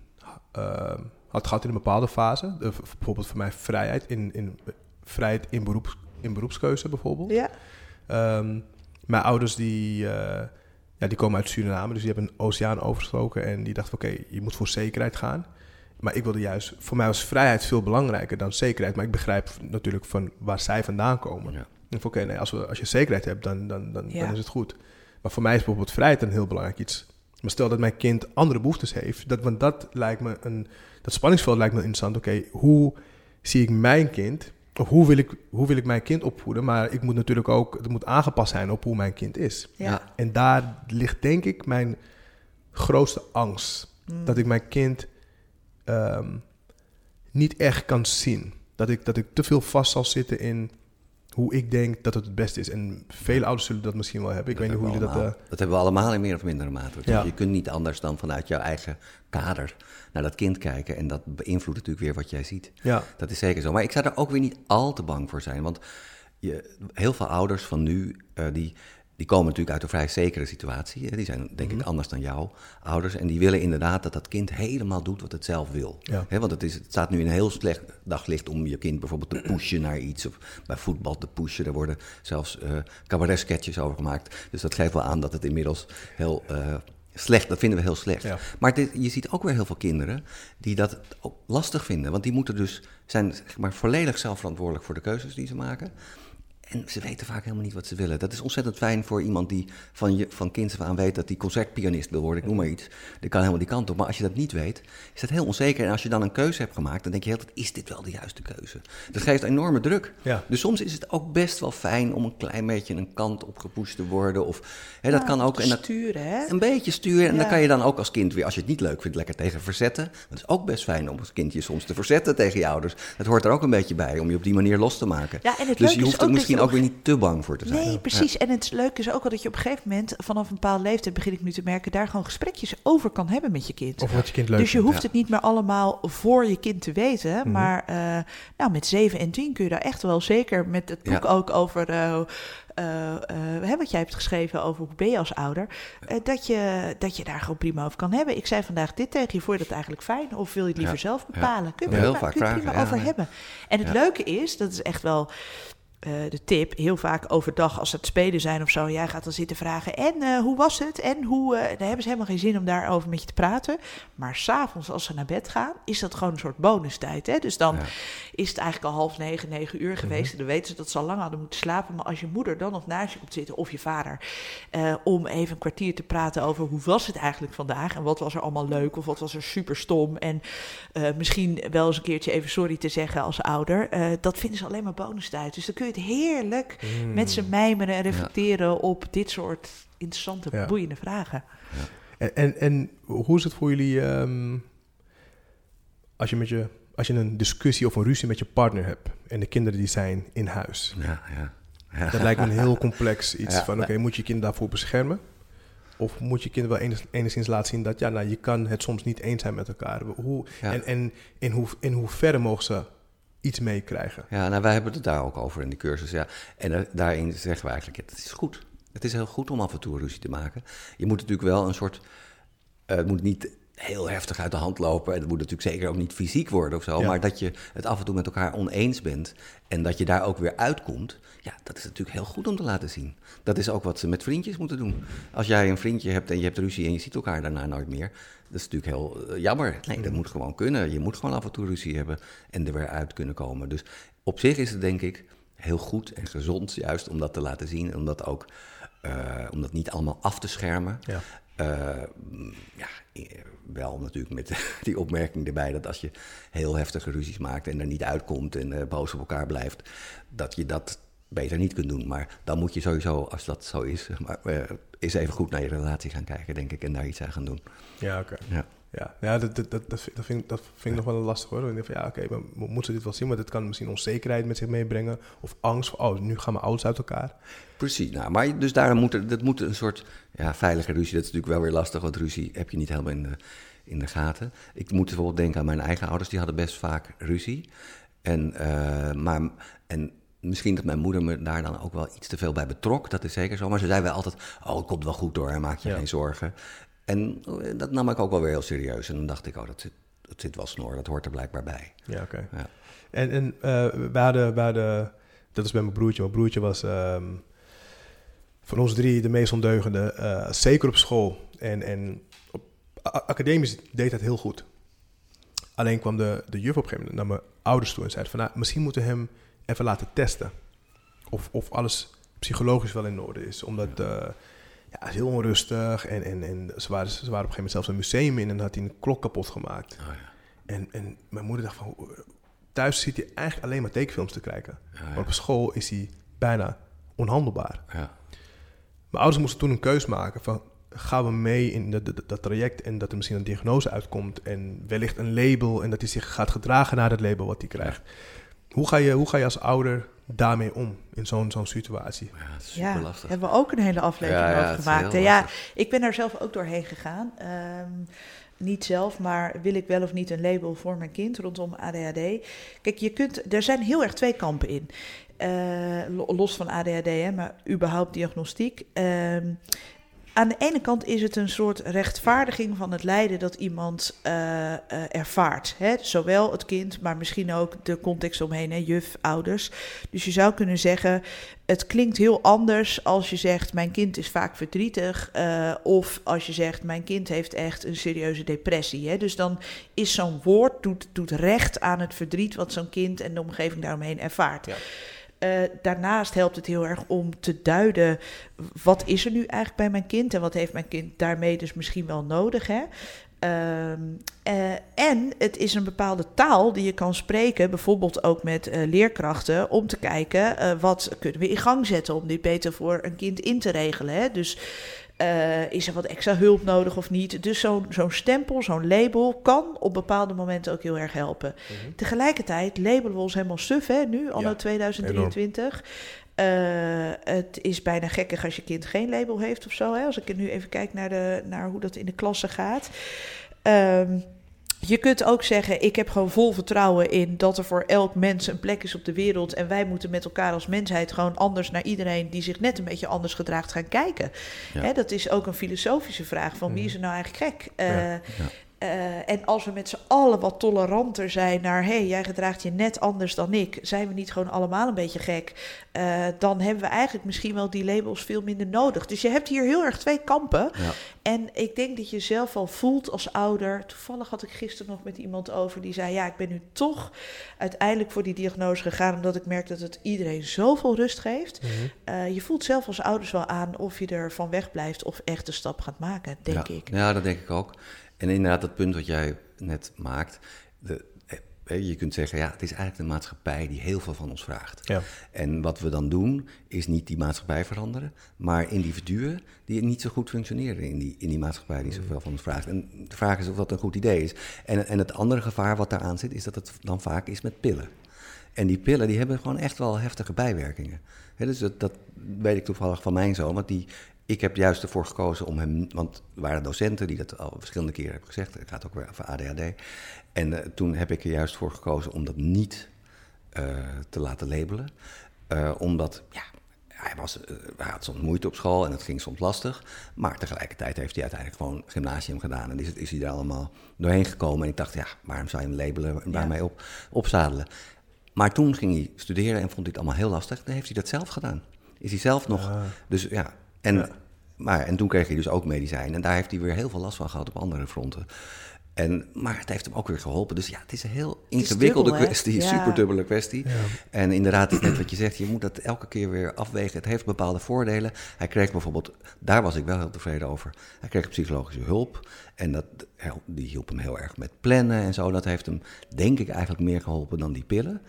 eh, had gehad in een bepaalde fase. De- bijvoorbeeld voor mij vrijheid in, in, vrijheid in, beroeps, in beroepskeuze bijvoorbeeld. Ja, Ehm, mijn ouders die, eh, ja, die komen uit Suriname, dus die hebben een oceaan overgestoken en die dachten van oké, je moet voor zekerheid gaan. Maar ik wilde juist, voor mij was vrijheid veel belangrijker dan zekerheid. Maar ik begrijp natuurlijk van waar zij vandaan komen. Ja. En oké, nee, als, we, als je zekerheid hebt, dan, dan, dan, Ja. dan is het goed. Maar voor mij is bijvoorbeeld vrijheid een heel belangrijk iets. Maar stel dat mijn kind andere behoeftes heeft, dat, want dat lijkt me een, dat spanningsveld lijkt me interessant. Oké, hoe zie ik mijn kind of hoe wil, ik, hoe wil ik mijn kind opvoeden? Maar ik moet natuurlijk ook, het moet aangepast zijn op hoe mijn kind is. Ja. En daar ligt denk ik mijn grootste angst. Mm. Dat ik mijn kind ehm, niet echt kan zien. Dat ik, dat ik te veel vast zal zitten in hoe ik denk dat het het beste is. En vele ouders zullen dat misschien wel hebben. Ik Dat weet niet hoe jullie dat... allemaal. dat hebben we allemaal in meer of mindere mate. Ja. Je kunt niet anders dan vanuit jouw eigen kader naar dat kind kijken. En dat beïnvloedt natuurlijk weer wat jij ziet. ja, Dat is zeker zo. Maar ik zou er ook weer niet al te bang voor zijn. Want je, heel veel ouders van nu, eh, die, die komen natuurlijk uit een vrij zekere situatie. Die zijn denk Mhm. ik anders dan jouw ouders. En die willen inderdaad dat dat kind helemaal doet wat het zelf wil. Ja. Want het, is, het staat nu in een heel slecht daglicht om je kind bijvoorbeeld te pushen naar iets. Of bij voetbal te pushen. Er worden zelfs cabaret-sketches over gemaakt. Dus dat geeft wel aan dat het inmiddels heel... eh, Slecht, dat vinden we heel slecht. Ja. Maar dit, je ziet ook weer heel veel kinderen die dat ook lastig vinden. Want die moeten dus zijn zeg maar, volledig zelf verantwoordelijk voor de keuzes die ze maken. En ze weten vaak helemaal niet wat ze willen. Dat is ontzettend fijn voor iemand die van, je, van kinds af aan weet dat hij concertpianist wil worden. Ik noem maar iets. Die kan helemaal die kant op. Maar als je dat niet weet, is dat heel onzeker. En als je dan een keuze hebt gemaakt, dan denk je heel tijd, is dit wel de juiste keuze? Dat geeft enorme druk. Ja. Dus soms is het ook best wel fijn om een klein beetje een kant op gepusht te worden. Of, hè, dat Ja, kan ook. En dat, sturen, hè? een beetje sturen. En Ja. dan kan je dan ook als kind weer, als je het niet leuk vindt, lekker tegen verzetten. Het is ook best fijn om als kindje soms te verzetten tegen je ouders. Dat hoort er ook een beetje bij, om je op die manier los te maken. Ja, en het dus je is hoeft ook er dat misschien ook weer niet te bang voor te zijn. Nee, precies. En het leuke is ook wel dat je op een gegeven moment, vanaf een bepaalde leeftijd, begin ik nu te merken, daar gewoon gesprekjes over kan hebben met je kind. of wat je kind leuk dus je vindt. hoeft het niet meer allemaal voor je kind te weten. Mhm. Maar eh, nou, met 7 en 10 kun je daar echt wel zeker met het boek Ja. ook over. eh, eh, hè, wat jij hebt geschreven over hoe ben je als ouder, eh, dat, je, dat je daar gewoon prima over kan hebben. Ik zei vandaag dit tegen je, vond je dat eigenlijk fijn? Of wil je het liever Ja. zelf bepalen? Kun je heel prima, vaak kun je prima over ja. hebben. En het Ja. leuke is, dat is echt wel eh, de tip, heel vaak overdag als ze het spelen zijn of zo, jij gaat dan zitten vragen, en eh, hoe was het? En hoe, eh, dan hebben ze helemaal geen zin om daarover met je te praten. Maar s'avonds als ze naar bed gaan, is dat gewoon een soort bonustijd. Hè? Dus dan Ja. is het eigenlijk al half negen, negen uur geweest. En dan weten ze dat ze al lang hadden moeten slapen. Maar als je moeder dan nog naast je komt zitten, of je vader, om even een kwartier te praten over hoe was het eigenlijk vandaag? En wat was er allemaal leuk of wat was er super stom? En misschien wel eens een keertje even sorry te zeggen als ouder. dat vinden ze alleen maar bonustijd. Dus dan kun je het heerlijk Mm. met ze mijmeren en reflecteren op dit soort interessante, Ja. boeiende vragen. En, en, en hoe is het voor jullie ehm, als, je met je, als je een discussie of een ruzie met je partner hebt en de kinderen die zijn in huis? Ja, ja. ja. Dat lijkt me een heel complex iets Ja. van, oké, moet je kind daarvoor beschermen? Of moet je kind wel enig- enigszins laten zien dat, ja, nou, je kan het soms niet eens zijn met elkaar. Hoe, Ja. En, en in, hoe, in hoeverre mogen ze iets meekrijgen? Ja, nou, wij hebben het daar ook over in die cursus. Ja. En eh, daarin zeggen we eigenlijk, het is goed. Het is heel goed om af en toe ruzie te maken. Je moet natuurlijk wel een soort... eh, het moet niet heel heftig uit de hand lopen. En het moet natuurlijk zeker ook niet fysiek worden of zo. Ja. Maar dat je het af en toe met elkaar oneens bent. En dat je daar ook weer uitkomt. Ja, dat is natuurlijk heel goed om te laten zien. Dat is ook wat ze met vriendjes moeten doen. Als jij een vriendje hebt en je hebt ruzie en je ziet elkaar daarna nooit meer. Dat is natuurlijk heel eh, jammer. Nee, dat moet gewoon kunnen. Je moet gewoon af en toe ruzie hebben en er weer uit kunnen komen. Dus op zich is het denk ik heel goed en gezond juist om dat te laten zien. Om dat ook eh, om dat niet allemaal af te schermen. Ja. Mm, ja, wel natuurlijk met die opmerking erbij dat als je heel heftige ruzies maakt en er niet uitkomt en eh, boos op elkaar blijft, dat je dat beter niet kunt doen. Maar dan moet je sowieso, als dat zo is, zeg maar, eh, eens even goed naar je relatie gaan kijken, denk ik, en daar iets aan gaan doen. Ja, oké. Ja. Ja, ja dat, dat, dat, dat vind, dat vind, ik- nog wel lastig hoor. Ik denk van ja, oké, mo- moeten ze dit wel zien? Maar dit kan misschien onzekerheid met zich meebrengen. Of angst van, oh, nu gaan mijn ouders uit elkaar. Precies, nou, maar dus daarom moet er, dat moet een soort ja, veilige ruzie. Dat is natuurlijk wel weer lastig, want ruzie heb je niet helemaal in de, in de gaten. Ik moet bijvoorbeeld denken aan mijn eigen ouders, die hadden best vaak ruzie. En, eh, maar, en misschien dat mijn moeder me daar dan ook wel iets te veel bij betrok, dat is zeker zo. Maar ze zei wel altijd, oh, het komt wel goed door, maak je Ja. geen zorgen. En eh, dat nam ik ook wel weer heel serieus. En dan dacht ik, oh, dat zit, dat zit wel snor, dat hoort er blijkbaar bij. Ja, oké. Ja. En, en eh, we, hadden, we hadden, dat is bij mijn broertje. Mijn broertje was ehm, van ons drie de meest ondeugende. eh, zeker op school. En, en op academisch deed dat heel goed. Alleen kwam de, de juf op een gegeven moment naar mijn ouders toe en zei van... Nou, misschien moeten we hem even laten testen. Of, of alles psychologisch wel in orde is. Omdat ja, is heel onrustig. En, en, en ze, waren, ze waren op een gegeven moment zelfs een museum in... en had hij een klok kapot gemaakt. Oh, ja. En, en mijn moeder dacht van, thuis zit hij eigenlijk alleen maar tekenfilms te kijken. Ja, Maar ja. op school is hij bijna onhandelbaar. Ja. Mijn ouders moesten toen een keus maken van... gaan we mee in dat, dat, dat traject en dat er misschien een diagnose uitkomt... en wellicht een label en dat hij zich gaat gedragen naar dat label wat hij krijgt. Hoe, ga je, hoe ga je als ouder daarmee om in zo'n zo'n situatie? Ja, het is super Ja, lastig. hebben we ook een hele aflevering Ja, ja, over gemaakt. ja, ik ben daar zelf ook doorheen gegaan. Ehm, niet zelf, maar wil ik wel of niet een label voor mijn kind rondom ADHD? Kijk, je kunt, er zijn heel erg twee kampen in. Eh, lo- los van ADHD, hè, maar überhaupt diagnostiek. Ehm, aan de ene kant is het een soort rechtvaardiging van het lijden dat iemand eh, eh, ervaart. Hè? Zowel het kind, maar misschien ook de context omheen, hè? juf, ouders. Dus je zou kunnen zeggen, het klinkt heel anders als je zegt: Mijn kind is vaak verdrietig. eh, of als je zegt: Mijn kind heeft echt een serieuze depressie. Hè? Dus dan is zo'n woord doet, doet recht aan het verdriet wat zo'n kind en de omgeving daaromheen ervaart. Ja. Eh, daarnaast helpt het heel erg om te duiden wat is er nu eigenlijk bij mijn kind en wat heeft mijn kind daarmee dus misschien wel nodig. Hè? Ehm, eh, en het is een bepaalde taal die je kan spreken, bijvoorbeeld ook met eh, leerkrachten, om te kijken wat kunnen we in gang zetten om dit beter voor een kind in te regelen. Hè? Dus eh, is er wat extra hulp nodig of niet? Dus zo'n zo'n stempel, zo'n label kan op bepaalde momenten ook heel erg helpen. Tegelijkertijd labelen we ons helemaal suf, hè, nu, anno Ja, 2023. Eh, het is bijna gekkig als je kind geen label heeft of zo. Hè? Als ik nu even kijk naar, de, naar hoe dat in de klasse gaat. Ehm, je kunt ook zeggen, ik heb gewoon vol vertrouwen in dat er voor elk mens een plek is op de wereld. En wij moeten met elkaar als mensheid gewoon anders naar iedereen die zich net een beetje anders gedraagt gaan kijken. Ja. Hè, dat is ook een filosofische vraag van wie is er nou eigenlijk gek? Eh, Ja. Eh, en als we met z'n allen wat toleranter zijn naar... hé, hey, jij gedraagt je net anders dan ik... zijn we niet gewoon allemaal een beetje gek... eh, dan hebben we eigenlijk misschien wel die labels veel minder nodig. Dus je hebt hier heel erg twee kampen. Ja. En ik denk dat je zelf al voelt als ouder... toevallig had ik gisteren nog met iemand over... die zei, ja, ik ben nu toch uiteindelijk voor die diagnose gegaan... omdat ik merk dat het iedereen zoveel rust geeft. Eh, je voelt zelf als ouders wel aan of je er van weg blijft... of echt de stap gaat maken, denk ja. ik. Ja, dat denk ik ook. En inderdaad, dat punt wat jij net maakt. De, eh, je kunt zeggen, ja, het is eigenlijk de maatschappij die heel veel van ons vraagt. Ja. En wat we dan doen, is niet die maatschappij veranderen, maar individuen die niet zo goed functioneren in die, in die maatschappij die zoveel van ons vraagt. En de vraag is of dat een goed idee is. En, en het andere gevaar wat daaraan zit, is dat het dan vaak is met pillen. En die pillen die hebben gewoon echt wel heftige bijwerkingen. Dus dat, dat weet ik toevallig van mijn zoon, want die, ik heb juist ervoor gekozen om hem, want er waren docenten die dat al verschillende keren hebben gezegd, het gaat ook weer over ADHD. En eh, toen heb ik er juist voor gekozen om dat niet eh, te laten labelen. Eh, omdat, ja, hij, was, hij had soms moeite op school en het ging soms lastig. Maar tegelijkertijd heeft hij uiteindelijk gewoon gymnasium gedaan. En is, het- is hij daar allemaal doorheen gekomen. En ik dacht, ja, waarom zou je hem labelen en waarmee op, opzadelen? Maar toen ging hij studeren en vond hij het allemaal heel lastig. Dan heeft hij dat zelf gedaan. Is hij zelf nog... Ah. Dus ja, en, Ja. Maar, en toen kreeg hij dus ook medicijn. En daar heeft hij weer heel veel last van gehad op andere fronten. En, maar het heeft hem ook weer geholpen. Dus ja, het is een heel ingewikkelde dubbel, kwestie. Een Ja. super dubbele kwestie. Ja. En inderdaad, net wat je zegt, je moet dat elke keer weer afwegen. Het heeft bepaalde voordelen. Hij kreeg bijvoorbeeld, daar was ik wel heel tevreden over. Hij kreeg psychologische hulp. En dat, die hielp hem heel erg met plannen en zo. Dat heeft hem, denk ik, eigenlijk meer geholpen dan die pillen.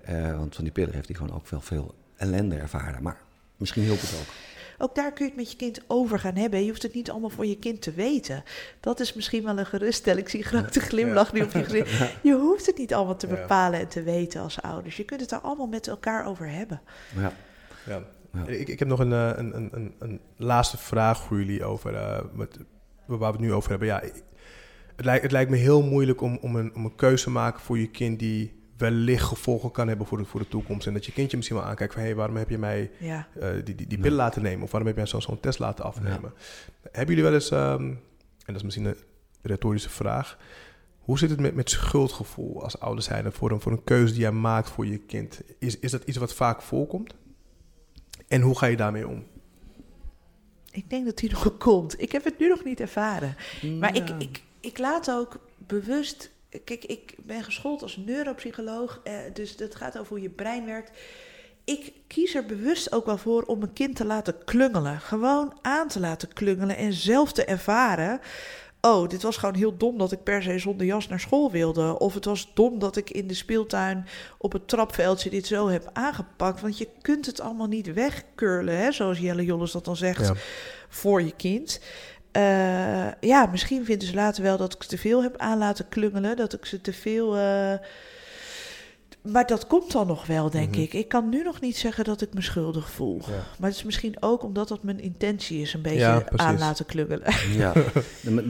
Eh, want van die pillen heeft hij gewoon ook veel, veel ellende ervaren. Maar misschien hielp het ook. Ook daar kun je het met je kind over gaan hebben. Je hoeft het niet allemaal voor je kind te weten. Dat is misschien wel een geruststelling. Ik zie een grote glimlach nu op je gezicht. Je hoeft het niet allemaal te Ja. bepalen en te weten als ouders. Je kunt het er allemaal met elkaar over hebben. Ja. Ja. Ja. Ik, ik heb nog een, eh, een, een, een, een laatste vraag voor jullie over eh, wat, waar we het nu over hebben. Ja, het, lijkt, het lijkt me heel moeilijk om, om, een, om een keuze te maken voor je kind die wellicht gevolgen kan hebben voor de, voor de toekomst. En dat je kindje misschien wel aankijkt van... hé, hey, waarom heb je mij Ja. eh, die, die, die pillen laten nemen? Of waarom heb jij zo- zo'n test laten afnemen? Hebben jullie wel eens, ehm, en dat is misschien een retorische vraag... hoe zit het met, met schuldgevoel als ouder zijn voor een, voor een keuze die jij maakt voor je kind? Is, is dat iets wat vaak voorkomt? En hoe ga je daarmee om? Ik denk dat die nog komt. Ik heb het nu nog niet ervaren. Maar ik, ik, ik laat ook bewust. Kijk, ik ben geschoold als neuropsycholoog. Eh, dus dat gaat over hoe je brein werkt. Ik kies er bewust ook wel voor om een kind te laten klungelen. Gewoon aan te laten klungelen en zelf te ervaren. oh, dit was gewoon heel dom dat ik per se zonder jas naar school wilde. Of het was dom dat ik in de speeltuin op het trapveldje dit zo heb aangepakt. Want je kunt het allemaal niet wegkurlen, hè, zoals Jelle Jolles dat dan zegt, Ja. voor je kind. Eh, ja, misschien vinden ze later wel dat ik te veel heb aan laten klungelen. Dat ik ze te veel. eh, Maar dat komt dan nog wel, denk Mhm. ik. Ik kan nu nog niet zeggen dat ik me schuldig voel. Ja. Maar het is misschien ook omdat dat mijn intentie is, een beetje Ja, aan laten klungelen. Ja,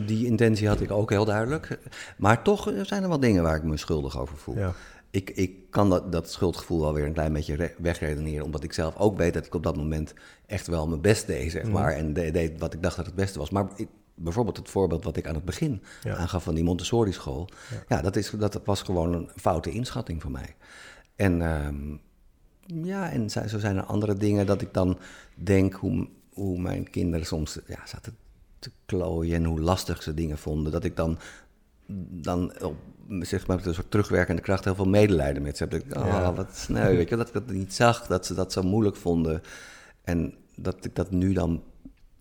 die intentie had ik ook heel duidelijk. Maar toch zijn er wel dingen waar ik me schuldig over voel. Ja. Ik, ik kan dat, dat schuldgevoel wel weer een klein beetje re- wegredeneren. Omdat ik zelf ook weet dat ik op dat moment echt wel mijn best deed, zeg Mhm. maar. En de- deed wat ik dacht dat het beste was. Maar ik- bijvoorbeeld het voorbeeld wat ik aan het begin Ja. aangaf van die Montessori-school. Ja, dat, is, dat was gewoon een foute inschatting van mij. En ehm, ja, en zo zo zijn er andere dingen dat ik dan denk hoe, hoe mijn kinderen soms ja, zaten te klooien en hoe lastig ze dingen vonden. Dat ik dan, dan op, zeg maar, met een soort terugwerkende kracht heel veel medelijden met ze heb. Dat ik, oh, Ja. wat sneu, weet je, dat ik dat niet zag, dat ze dat zo moeilijk vonden. En dat ik dat nu dan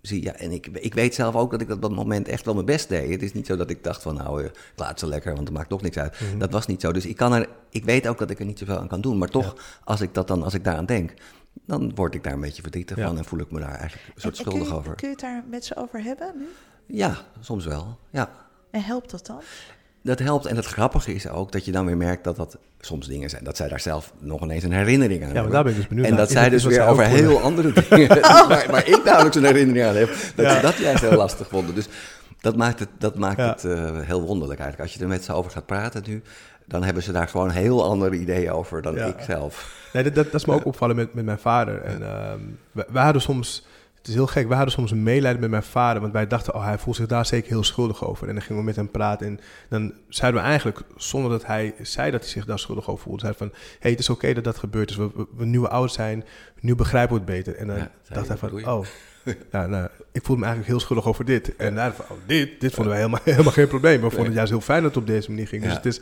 zie. Ja, en ik, ik weet zelf ook dat ik op dat moment echt wel mijn best deed. Het is niet zo dat ik dacht van, nou, eh, laat ze lekker, want het maakt toch niks uit. Mhm. Dat was niet zo. Dus ik, kan er, ik weet ook dat ik er niet zoveel aan kan doen. Maar toch, als ik dat dan, als ik daaraan denk, dan word ik daar een beetje verdrietig Ja. van en voel ik me daar eigenlijk een soort En- en kun schuldig je, over. Kun je het daar met ze over hebben nu? Ja, soms wel. Ja. En helpt dat dan? Dat helpt. En het grappige is ook dat je dan weer merkt dat dat soms dingen zijn. Dat zij daar zelf nog ineens een herinnering aan Ja, maar hebben. daar ben ik dus benieuwd En naar. dat Is zij dus weer over heel andere dingen. waar, waar ik namelijk zo'n herinnering aan heb. Dat ze dat juist heel lastig vonden. Dus dat maakt het, dat maakt Ja. het eh, heel wonderlijk eigenlijk. Als je er met ze over gaat praten nu, dan hebben ze daar gewoon heel andere ideeën over dan Ja. ik zelf. Nee, dat, dat, dat is me ook opvallen met, met mijn vader. En wij, wij hadden soms, het is heel gek, wij hadden soms een medelijden met mijn vader. Want wij dachten, oh, hij voelt zich daar zeker heel schuldig over. En dan gingen we met hem praten. En dan zeiden we eigenlijk, zonder dat hij zei dat hij zich daar schuldig over voelde, zeiden van, hey, het is oké dat dat gebeurt. Dus we, we, we nieuwe ouders zijn, nu begrijpen we het beter. En dan Ja, dacht hij van, oh, ja, nou, ik voelde me eigenlijk heel schuldig over dit. En hij van, oh, dit, dit vonden wij helemaal, helemaal geen probleem. We vonden het juist heel fijn dat het op deze manier ging. Dus het is,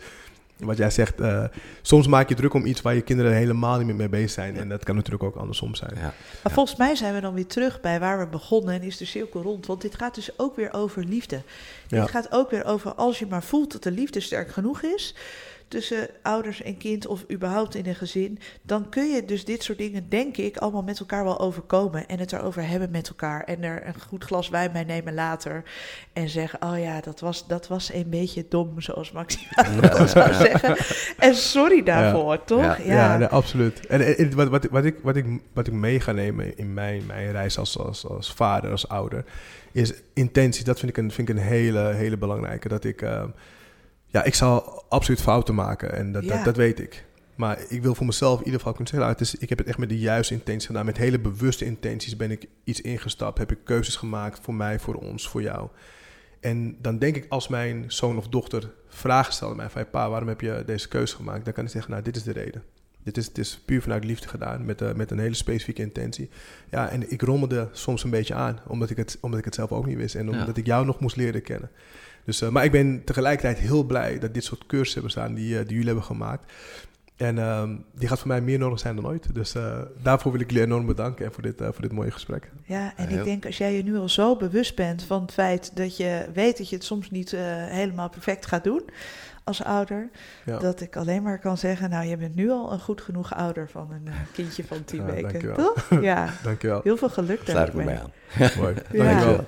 wat jij zegt, eh, soms maak je druk om iets waar je kinderen helemaal niet meer mee bezig zijn. En dat kan natuurlijk ook andersom zijn. Ja. Maar volgens mij zijn we dan weer terug bij waar we begonnen en is de cirkel rond. Want dit gaat dus ook weer over liefde. Ja. Dit gaat ook weer over als je maar voelt dat de liefde sterk genoeg is tussen ouders en kind of überhaupt in een gezin, dan kun je dus dit soort dingen, denk ik, allemaal met elkaar wel overkomen en het erover hebben met elkaar en er een goed glas wijn bij nemen later en zeggen, oh ja, dat was, dat was een beetje dom, zoals Maxima dat zou zeggen. En sorry daarvoor, toch? Ja. Ja, nee, absoluut. En, en- en wat, wat, wat, ik, wat, ik, wat ik mee ga nemen in mijn, mijn reis als, als, als vader, als ouder, is intentie. Dat vind ik een, vind ik een hele, hele belangrijke. Dat ik, ehm, ja, ik zal absoluut fouten maken en dat, Ja. dat, dat weet ik. Maar ik wil voor mezelf in ieder geval kunnen zeggen, nou, het is, ik heb het echt met de juiste intenties gedaan. Met hele bewuste intenties ben ik iets ingestapt. Heb ik keuzes gemaakt voor mij, voor ons, voor jou. En dan denk ik, als mijn zoon of dochter vragen stelt aan mij van... pa, waarom heb je deze keuze gemaakt? Dan kan ik zeggen, nou, dit is de reden. Dit is, het is puur vanuit liefde gedaan, met, eh, met een hele specifieke intentie. Ja, en ik rommelde soms een beetje aan, omdat ik het, omdat ik het zelf ook niet wist. En omdat ik jou nog moest leren kennen. Dus, eh, maar ik ben tegelijkertijd heel blij dat dit soort cursussen hebben staan die, eh, die jullie hebben gemaakt. En ehm, die gaat voor mij meer nodig zijn dan ooit. Dus eh, daarvoor wil ik jullie enorm bedanken en voor dit, eh, voor dit mooie gesprek. Ja, en ik denk als jij je nu al zo bewust bent van het feit dat je weet dat je het soms niet eh, helemaal perfect gaat doen als ouder, Ja. dat ik alleen maar kan zeggen, nou je bent nu al een goed genoeg ouder van een eh, kindje van tien Ja, weken, dankjewel. toch? Ja, Dankjewel. heel veel geluk Sluit ik me daarmee. bij aan. Mooi. Dankjewel.